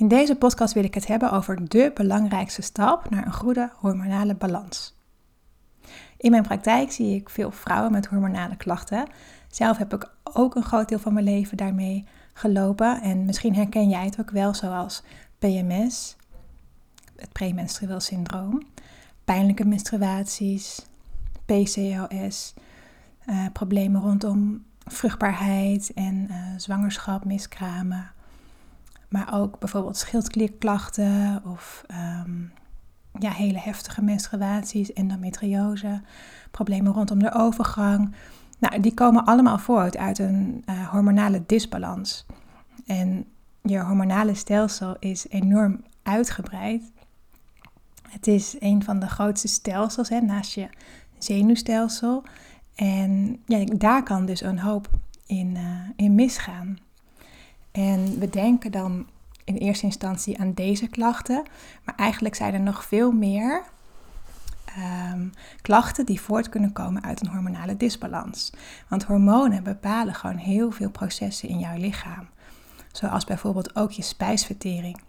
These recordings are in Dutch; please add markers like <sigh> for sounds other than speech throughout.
In deze podcast wil ik het hebben over de belangrijkste stap naar een goede hormonale balans. In mijn praktijk zie ik veel vrouwen met hormonale klachten. Zelf heb ik ook een groot deel van mijn leven daarmee gelopen en misschien herken jij het ook wel, zoals PMS, het premenstrueel syndroom, pijnlijke menstruaties, PCOS, uh, problemen rondom vruchtbaarheid en uh, zwangerschap, miskramen. Maar ook bijvoorbeeld schildklierklachten of um, ja, hele heftige menstruaties, endometriose, problemen rondom de overgang. Nou, die komen allemaal voort uit een uh, hormonale disbalans. En je hormonale stelsel is enorm uitgebreid. Het is een van de grootste stelsels hè, naast je zenuwstelsel. En ja, daar kan dus een hoop in, uh, in misgaan. En we denken dan in eerste instantie aan deze klachten, maar eigenlijk zijn er nog veel meer um, klachten die voort kunnen komen uit een hormonale disbalans. Want hormonen bepalen gewoon heel veel processen in jouw lichaam. Zoals bijvoorbeeld ook je spijsvertering,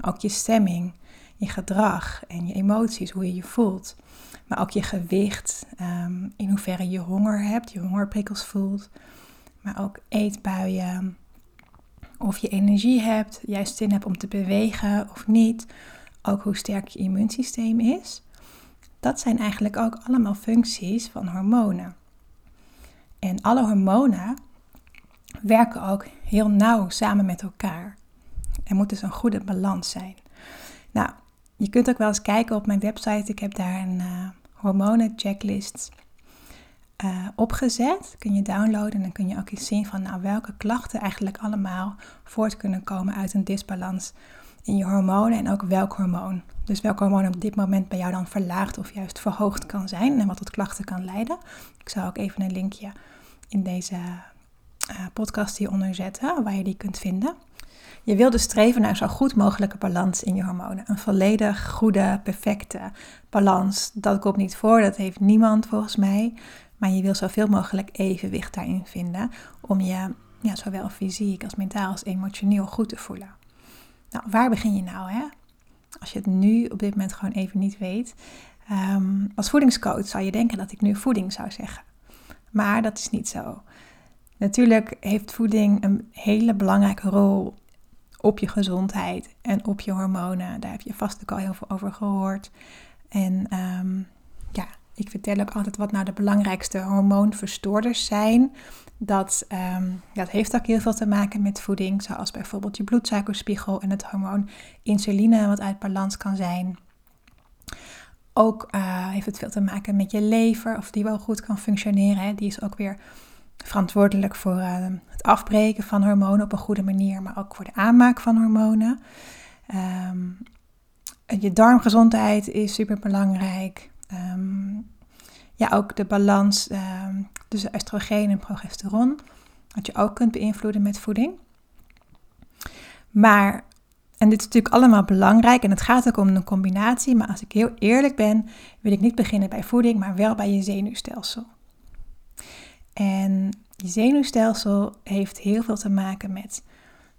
ook je stemming, je gedrag en je emoties, hoe je je voelt. Maar ook je gewicht, um, in hoeverre je honger hebt, je hongerprikkels voelt. Maar ook eetbuien, of je energie hebt, juist zin hebt om te bewegen of niet. Ook hoe sterk je immuunsysteem is. Dat zijn eigenlijk ook allemaal functies van hormonen. En alle hormonen werken ook heel nauw samen met elkaar. Er moet dus een goede balans zijn. Nou, je kunt ook wel eens kijken op mijn website. Ik heb daar een uh, hormonen checklist uh, opgezet. Kun je downloaden en dan kun je ook eens zien van nou, welke klachten eigenlijk allemaal voort kunnen komen uit een disbalans in je hormonen en ook welk hormoon. Dus welk hormoon op dit moment bij jou dan verlaagd of juist verhoogd kan zijn en wat tot klachten kan leiden. Ik zal ook even een linkje in deze uh, podcast hieronder zetten waar je die kunt vinden. Je wil dus streven naar zo goed mogelijke balans in je hormonen. Een volledig goede, perfecte balans. Dat komt niet voor, dat heeft niemand volgens mij. Maar je wil zoveel mogelijk evenwicht daarin vinden om je ja, zowel fysiek als mentaal als emotioneel goed te voelen. Nou, waar begin je nou? Hè? Als je het nu op dit moment gewoon even niet weet. Um, als voedingscoach zou je denken dat ik nu voeding zou zeggen. Maar dat is niet zo. Natuurlijk heeft voeding een hele belangrijke rol op je gezondheid en op je hormonen. Daar heb je vast ook al heel veel over gehoord. En um, ja, ik vertel ook altijd wat nou de belangrijkste hormoonverstoorders zijn. Dat, um, dat heeft ook heel veel te maken met voeding, zoals bijvoorbeeld je bloedsuikerspiegel en het hormoon insuline, wat uit balans kan zijn. Ook uh, heeft het veel te maken met je lever, of die wel goed kan functioneren. Hè. Die is ook weer verantwoordelijk voor uh, het afbreken van hormonen op een goede manier, maar ook voor de aanmaak van hormonen. Um, je darmgezondheid is super belangrijk. Um, ja, ook de balans um, tussen oestrogeen en progesteron, wat je ook kunt beïnvloeden met voeding. Maar, en dit is natuurlijk allemaal belangrijk en het gaat ook om een combinatie, maar als ik heel eerlijk ben, wil ik niet beginnen bij voeding, maar wel bij je zenuwstelsel. En je zenuwstelsel heeft heel veel te maken met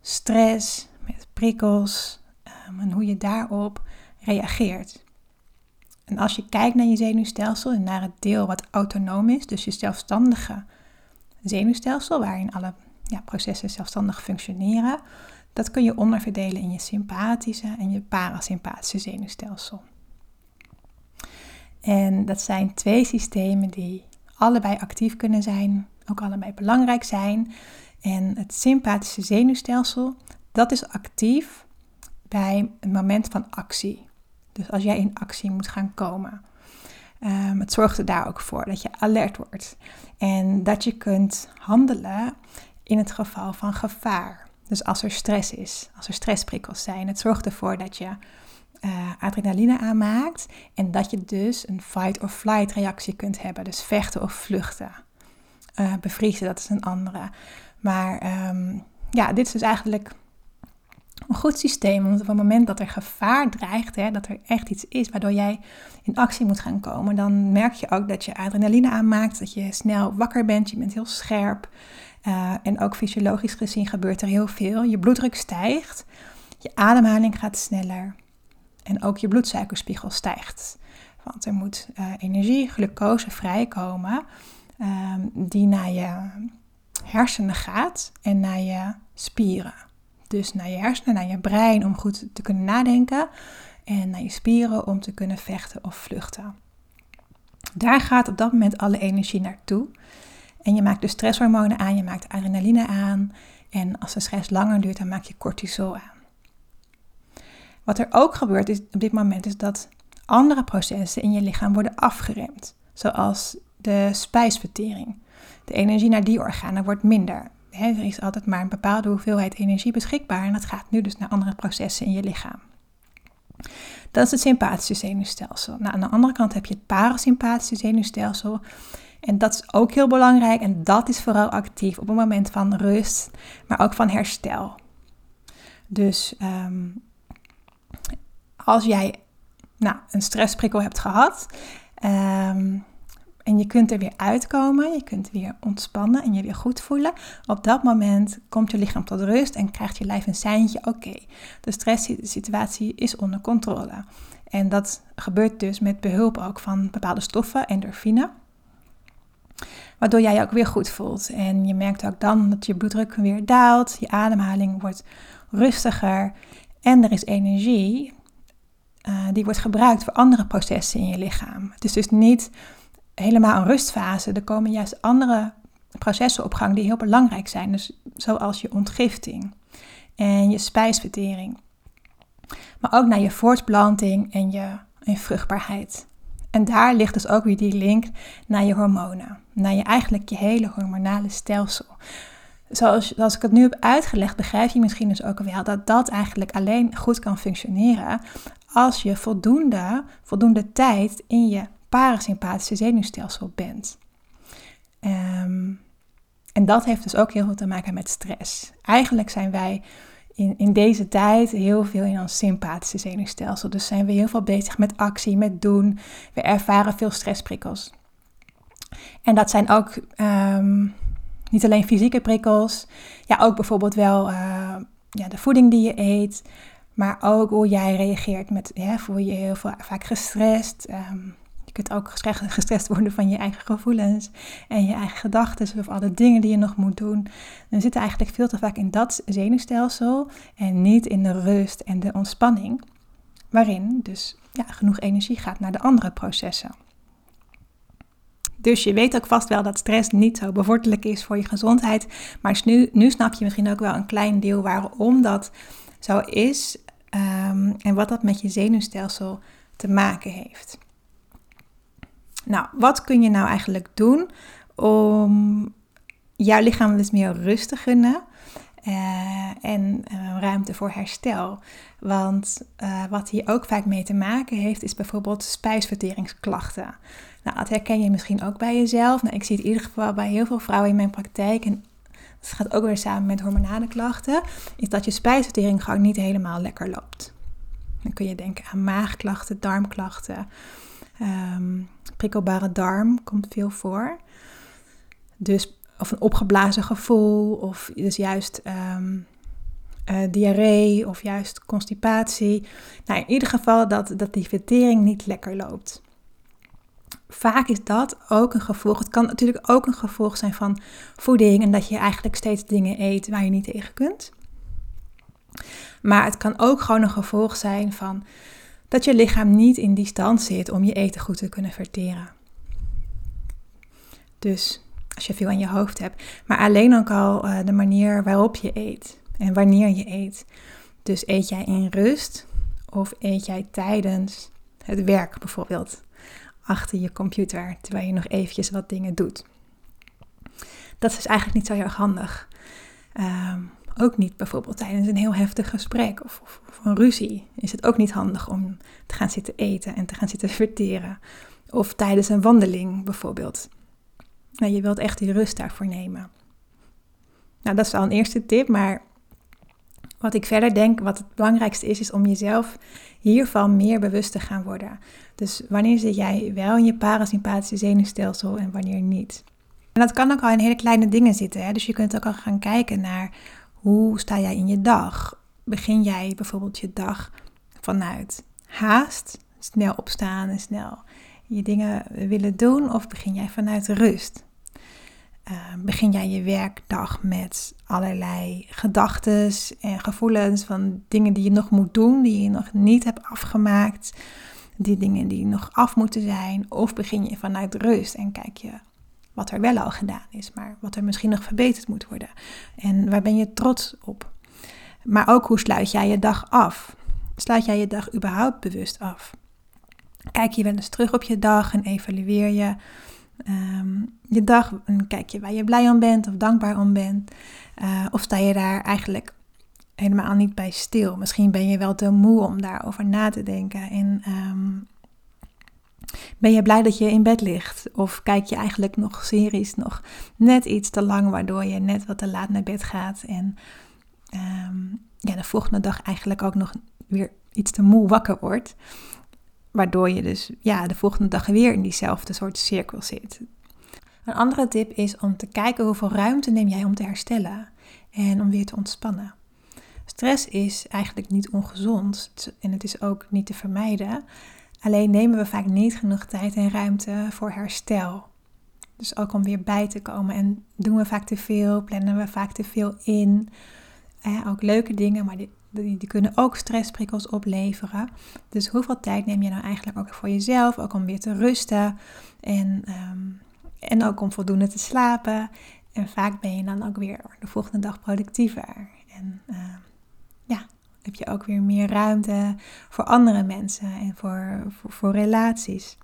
stress, met prikkels um, en hoe je daarop reageert. En als je kijkt naar je zenuwstelsel en naar het deel wat autonoom is, dus je zelfstandige zenuwstelsel, waarin alle ja, processen zelfstandig functioneren, dat kun je onderverdelen in je sympathische en je parasympathische zenuwstelsel. En dat zijn twee systemen die allebei actief kunnen zijn, ook allebei belangrijk zijn. En het sympathische zenuwstelsel, dat is actief bij het moment van actie. Dus als jij in actie moet gaan komen. Um, het zorgt er daar ook voor dat je alert wordt. En dat je kunt handelen in het geval van gevaar. Dus als er stress is, als er stressprikkels zijn. Het zorgt ervoor dat je uh, adrenaline aanmaakt. En dat je dus een fight or flight reactie kunt hebben. Dus vechten of vluchten. Uh, bevriezen, dat is een andere. Maar um, ja, dit is dus eigenlijk een goed systeem. Want op het moment dat er gevaar dreigt, hè, dat er echt iets is waardoor jij in actie moet gaan komen, dan merk je ook dat je adrenaline aanmaakt, dat je snel wakker bent, je bent heel scherp. Uh, en ook fysiologisch gezien gebeurt er heel veel. Je bloeddruk stijgt, Je ademhaling gaat sneller en ook je bloedsuikerspiegel stijgt. Want er moet uh, energie, glucose vrijkomen um, die naar je hersenen gaat en naar je spieren. Dus naar je hersenen, naar je brein om goed te kunnen nadenken en naar je spieren om te kunnen vechten of vluchten. Daar gaat op dat moment alle energie naartoe. En je maakt de stresshormonen aan, je maakt adrenaline aan. En als de stress langer duurt, dan maak je cortisol aan. Wat er ook gebeurt is, op dit moment is dat andere processen in je lichaam worden afgeremd. Zoals de spijsvertering. De energie naar die organen wordt minder. Er is altijd maar een bepaalde hoeveelheid energie beschikbaar en dat gaat nu dus naar andere processen in je lichaam. Dat is het sympathische zenuwstelsel. Nou, aan de andere kant heb je het parasympathische zenuwstelsel. En dat is ook heel belangrijk en dat is vooral actief op een moment van rust, maar ook van herstel. Dus ehm, als jij nou, een stressprikkel hebt gehad ehm, en je kunt er weer uitkomen, je kunt weer ontspannen en je weer goed voelen, op dat moment komt je lichaam tot rust en krijgt je lijf een seintje, oké, de stresssituatie is onder controle. En dat gebeurt dus met behulp ook van bepaalde stoffen, endorfine. Waardoor jij je ook weer goed voelt. En je merkt ook dan dat je bloeddruk weer daalt, je ademhaling wordt rustiger en er is energie uh, die wordt gebruikt voor andere processen in je lichaam. Het is dus niet helemaal een rustfase. Er komen juist andere processen op gang die heel belangrijk zijn. Dus zoals je ontgifting en je spijsvertering. Maar ook naar je voortplanting en je, en vruchtbaarheid. En daar ligt dus ook weer die link naar je hormonen. Naar je eigenlijk je hele hormonale stelsel. Zoals, zoals ik het nu heb uitgelegd, begrijp je misschien dus ook wel dat dat eigenlijk alleen goed kan functioneren als je voldoende, voldoende tijd in je parasympathische zenuwstelsel bent. Ehm, en dat heeft dus ook heel veel te maken met stress. Eigenlijk zijn wij in, in deze tijd heel veel in ons sympathische zenuwstelsel. Dus zijn we heel veel bezig met actie, met doen. We ervaren veel stressprikkels. En dat zijn ook um, niet alleen fysieke prikkels, ja, ook bijvoorbeeld wel uh, ja, de voeding die je eet, maar ook hoe jij reageert met, ja, voel je heel veel, vaak gestrest. Je kunt ook gestrest worden van je eigen gevoelens en je eigen gedachten of alle dingen die je nog moet doen. Dan zit eigenlijk veel te vaak in dat zenuwstelsel en niet in de rust en de ontspanning, waarin dus ja, genoeg energie gaat naar de andere processen. Dus je weet ook vast wel dat stress niet zo bevorderlijk is voor je gezondheid. Maar nu, nu snap je misschien ook wel een klein deel waarom dat zo is ehm, en wat dat met je zenuwstelsel te maken heeft. Nou, wat kun je nou eigenlijk doen om jouw lichaam dus meer rust te gunnen uh, en uh, ruimte voor herstel? Want uh, wat hier ook vaak mee te maken heeft, is bijvoorbeeld spijsverteringsklachten. Nou, dat herken je misschien ook bij jezelf. Nou, ik zie het in ieder geval bij heel veel vrouwen in mijn praktijk. En dat gaat ook weer samen met hormonale klachten. Is dat je spijsvertering gewoon niet helemaal lekker loopt. Dan kun je denken aan maagklachten, darmklachten. Um, prikkelbare darm komt veel voor. Dus, of een opgeblazen gevoel, of dus juist um, uh, diarree, of juist constipatie. Nou, in ieder geval dat, dat die vertering niet lekker loopt vaak is dat ook een gevolg. Het kan natuurlijk ook een gevolg zijn van voeding en dat je eigenlijk steeds dingen eet waar je niet tegen kunt. Maar het kan ook gewoon een gevolg zijn van dat je lichaam niet in die stand zit om je eten goed te kunnen verteren. Dus als je veel aan je hoofd hebt, maar alleen ook al uh, de manier waarop je eet en wanneer je eet. Dus eet jij in rust of eet jij tijdens het werk bijvoorbeeld? achter je computer terwijl je nog eventjes wat dingen doet. Dat is eigenlijk niet zo heel handig. Ehm, ook niet bijvoorbeeld tijdens een heel heftig gesprek of, of, een ruzie is het ook niet handig om te gaan zitten eten en te gaan zitten <laughs> verteren. Of tijdens een wandeling bijvoorbeeld. Nou, je wilt echt die rust daarvoor nemen. Nou, dat is al een eerste tip, maar wat ik verder denk, wat het belangrijkste is, is om jezelf hiervan meer bewust te gaan worden. Dus wanneer zit jij wel in je parasympathische zenuwstelsel en wanneer niet? En dat kan ook al in hele kleine dingen zitten. Dus je kunt ook al gaan kijken naar hoe sta jij in je dag? begin jij bijvoorbeeld je dag vanuit haast, snel opstaan en snel je dingen willen doen, of begin jij vanuit rust? Uh, begin jij je werkdag met allerlei gedachten en gevoelens van dingen die je nog moet doen, die je nog niet hebt afgemaakt, die dingen die nog af moeten zijn, of begin je vanuit rust en kijk je wat er wel al gedaan is, maar wat er misschien nog verbeterd moet worden en waar ben je trots op? Maar ook hoe sluit jij je dag af? Sluit jij je dag überhaupt bewust af? Kijk je wel eens terug op je dag en evalueer je Ehm, je dag en kijk je waar je blij om bent of dankbaar om bent. Uh, of sta je daar eigenlijk helemaal niet bij stil? Misschien ben je wel te moe om daarover na te denken. En ehm, ben je blij dat je in bed ligt? Of kijk je eigenlijk nog series nog net iets te lang, waardoor je net wat te laat naar bed gaat en ehm, ja, de volgende dag eigenlijk ook nog weer iets te moe wakker wordt? Waardoor je dus ja, de volgende dag weer in diezelfde soort cirkel zit. Een andere tip is om te kijken hoeveel ruimte neem jij om te herstellen en om weer te ontspannen. Stress is eigenlijk niet ongezond en het is ook niet te vermijden. Alleen nemen we vaak niet genoeg tijd en ruimte voor herstel. Dus ook om weer bij te komen. En doen we vaak te veel, plannen we vaak te veel in. Ook leuke dingen, maar die die, kunnen ook stressprikkels opleveren. Dus hoeveel tijd neem je nou eigenlijk ook voor jezelf, ook om weer te rusten en, ehm, en ook om voldoende te slapen. En vaak ben je dan ook weer de volgende dag productiever. En ehm, heb je ook weer meer ruimte voor andere mensen en voor, voor, relaties.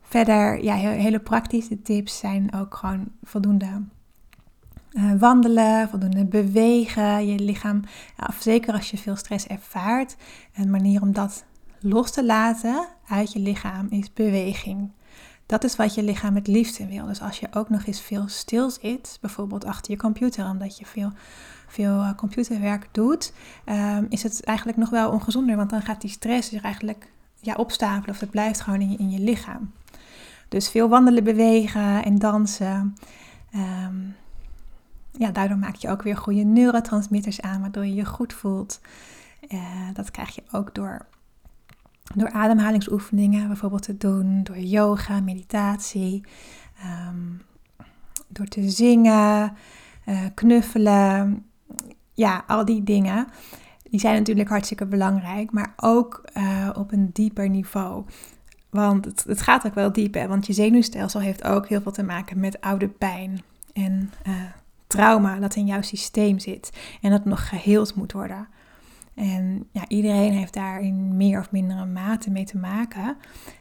Verder, ja, hele praktische tips zijn ook gewoon voldoende uh, wandelen, voldoende bewegen, je lichaam, ja, zeker als je veel stress ervaart, een manier om dat los te laten uit je lichaam is beweging. Dat is wat je lichaam het liefste wil. Dus als je ook nog eens veel stil zit, bijvoorbeeld achter je computer, omdat je veel, veel uh, computerwerk doet, um, is het eigenlijk nog wel ongezonder, want dan gaat die stress zich eigenlijk ja, opstapelen of het blijft gewoon in je, in je lichaam. Dus veel wandelen, bewegen en dansen. Um, ja, daardoor maak je ook weer goede neurotransmitters aan, waardoor je je goed voelt. Uh, dat krijg je ook door, door ademhalingsoefeningen bijvoorbeeld te doen, door yoga, meditatie, um, door te zingen, uh, knuffelen. Ja, al die dingen. Die zijn natuurlijk hartstikke belangrijk, maar ook uh, op een dieper niveau. Want het, het, gaat ook wel diep, hè? want je zenuwstelsel heeft ook heel veel te maken met oude pijn. En trauma dat in jouw systeem zit en dat nog geheeld moet worden. En ja, iedereen heeft daar in meer of mindere mate mee te maken.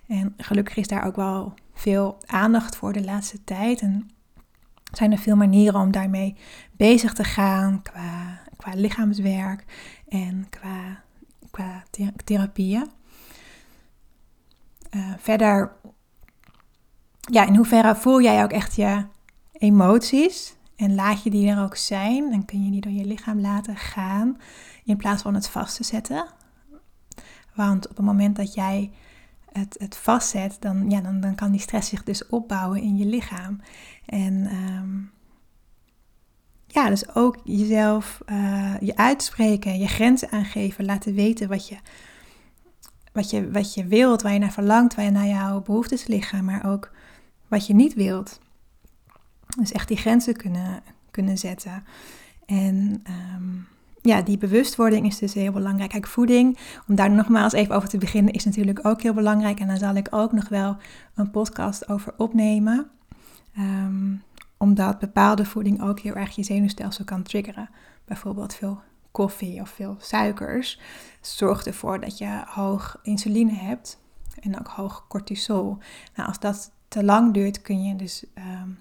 En gelukkig is daar ook wel veel aandacht voor de laatste tijd. En zijn er veel manieren om daarmee bezig te gaan qua, qua lichaamswerk en qua, qua therapieën. Uh, verder, ja, in hoeverre voel jij ook echt je emoties? En laat je die er ook zijn. Dan kun je die door je lichaam laten gaan. In plaats van het vast te zetten. Want op het moment dat jij het, het vastzet, dan, ja, dan, dan kan die stress zich dus opbouwen in je lichaam. En ehm, ja, dus ook jezelf uh, je uitspreken, je grenzen aangeven, laten weten wat je, wat, je, wat je wilt, waar je naar verlangt, waar je naar jouw behoeftes liggen, maar ook wat je niet wilt. Dus echt die grenzen kunnen, kunnen zetten. En ehm, ja, die bewustwording is dus heel belangrijk. Kijk, voeding, om daar nogmaals even over te beginnen, is natuurlijk ook heel belangrijk. En daar zal ik ook nog wel een podcast over opnemen. Ehm, omdat bepaalde voeding ook heel erg je zenuwstelsel kan triggeren. Bijvoorbeeld veel koffie of veel suikers zorgt ervoor dat je hoog insuline hebt en ook hoog cortisol. Nou, als dat te lang duurt, kun je dus um,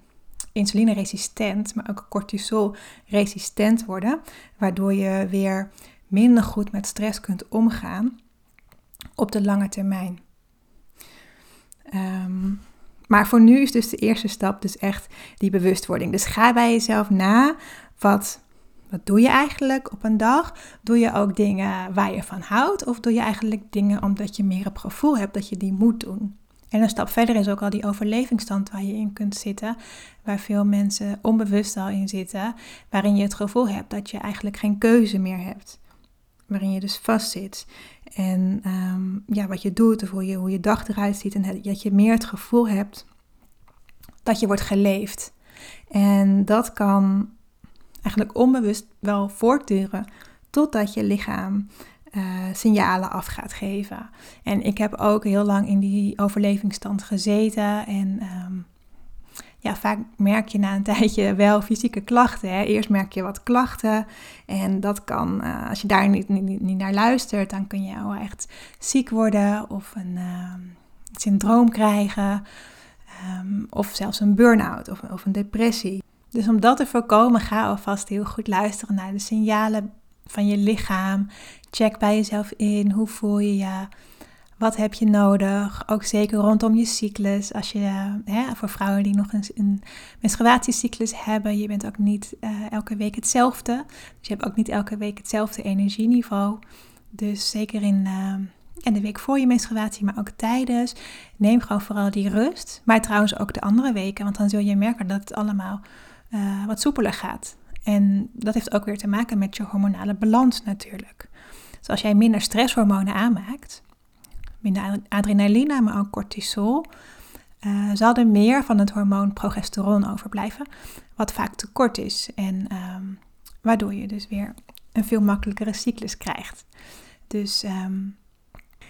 insulineresistent, maar ook cortisol-resistent worden, waardoor je weer minder goed met stress kunt omgaan op de lange termijn. Ehm, maar voor nu is dus de eerste stap dus echt die bewustwording. Dus ga bij jezelf na, wat, wat doe je eigenlijk op een dag? Doe je ook dingen waar je van houdt? Of doe je eigenlijk dingen omdat je meer het gevoel hebt dat je die moet doen? En een stap verder is ook al die overlevingsstand waar je in kunt zitten, waar veel mensen onbewust al in zitten, waarin je het gevoel hebt dat je eigenlijk geen keuze meer hebt. Waarin je dus vastzit. En ehm, ja, wat je doet of je, hoe je dag eruit ziet. En dat je meer het gevoel hebt dat je wordt geleefd. En dat kan eigenlijk onbewust wel voortduren totdat je lichaam uh, signalen af gaat geven. En ik heb ook heel lang in die overlevingsstand gezeten. En ehm, ja, vaak merk je na een <laughs> tijdje wel fysieke klachten. Hè. Eerst merk je wat klachten. En dat kan, uh, als je daar niet, niet, niet, naar luistert, dan kun je wel echt ziek worden of een uh, syndroom krijgen. Um, of zelfs een burn-out of, of een depressie. Dus om dat te voorkomen, ga alvast heel goed luisteren naar de signalen van je lichaam. Check bij jezelf in, hoe voel je je? Wat heb je nodig? Ook zeker rondom je cyclus. Als je, hè, voor vrouwen die nog een, een menstruatiecyclus hebben, je bent ook niet uh, elke week hetzelfde. Dus je hebt ook niet elke week hetzelfde energieniveau. Dus zeker in, uh, in de week voor je menstruatie, maar ook tijdens, neem gewoon vooral die rust. Maar trouwens ook de andere weken, want dan zul je merken dat het allemaal uh, wat soepeler gaat. En dat heeft ook weer te maken met je hormonale balans natuurlijk. Dus als jij minder stresshormonen aanmaakt, minder adrenaline, maar ook cortisol, uh, zal er meer van het hormoon progesteron overblijven, wat vaak tekort is. En um, waardoor je dus weer een veel makkelijkere cyclus krijgt. Dus um,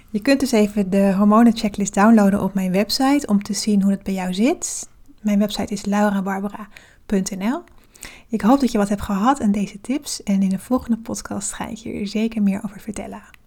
je kunt dus even de hormonenchecklist downloaden op mijn website om te zien hoe het bij jou zit. Mijn website is laurabarbara.nl. Ik hoop dat je wat hebt gehad aan deze tips en in de volgende podcast ga ik je er zeker meer over vertellen.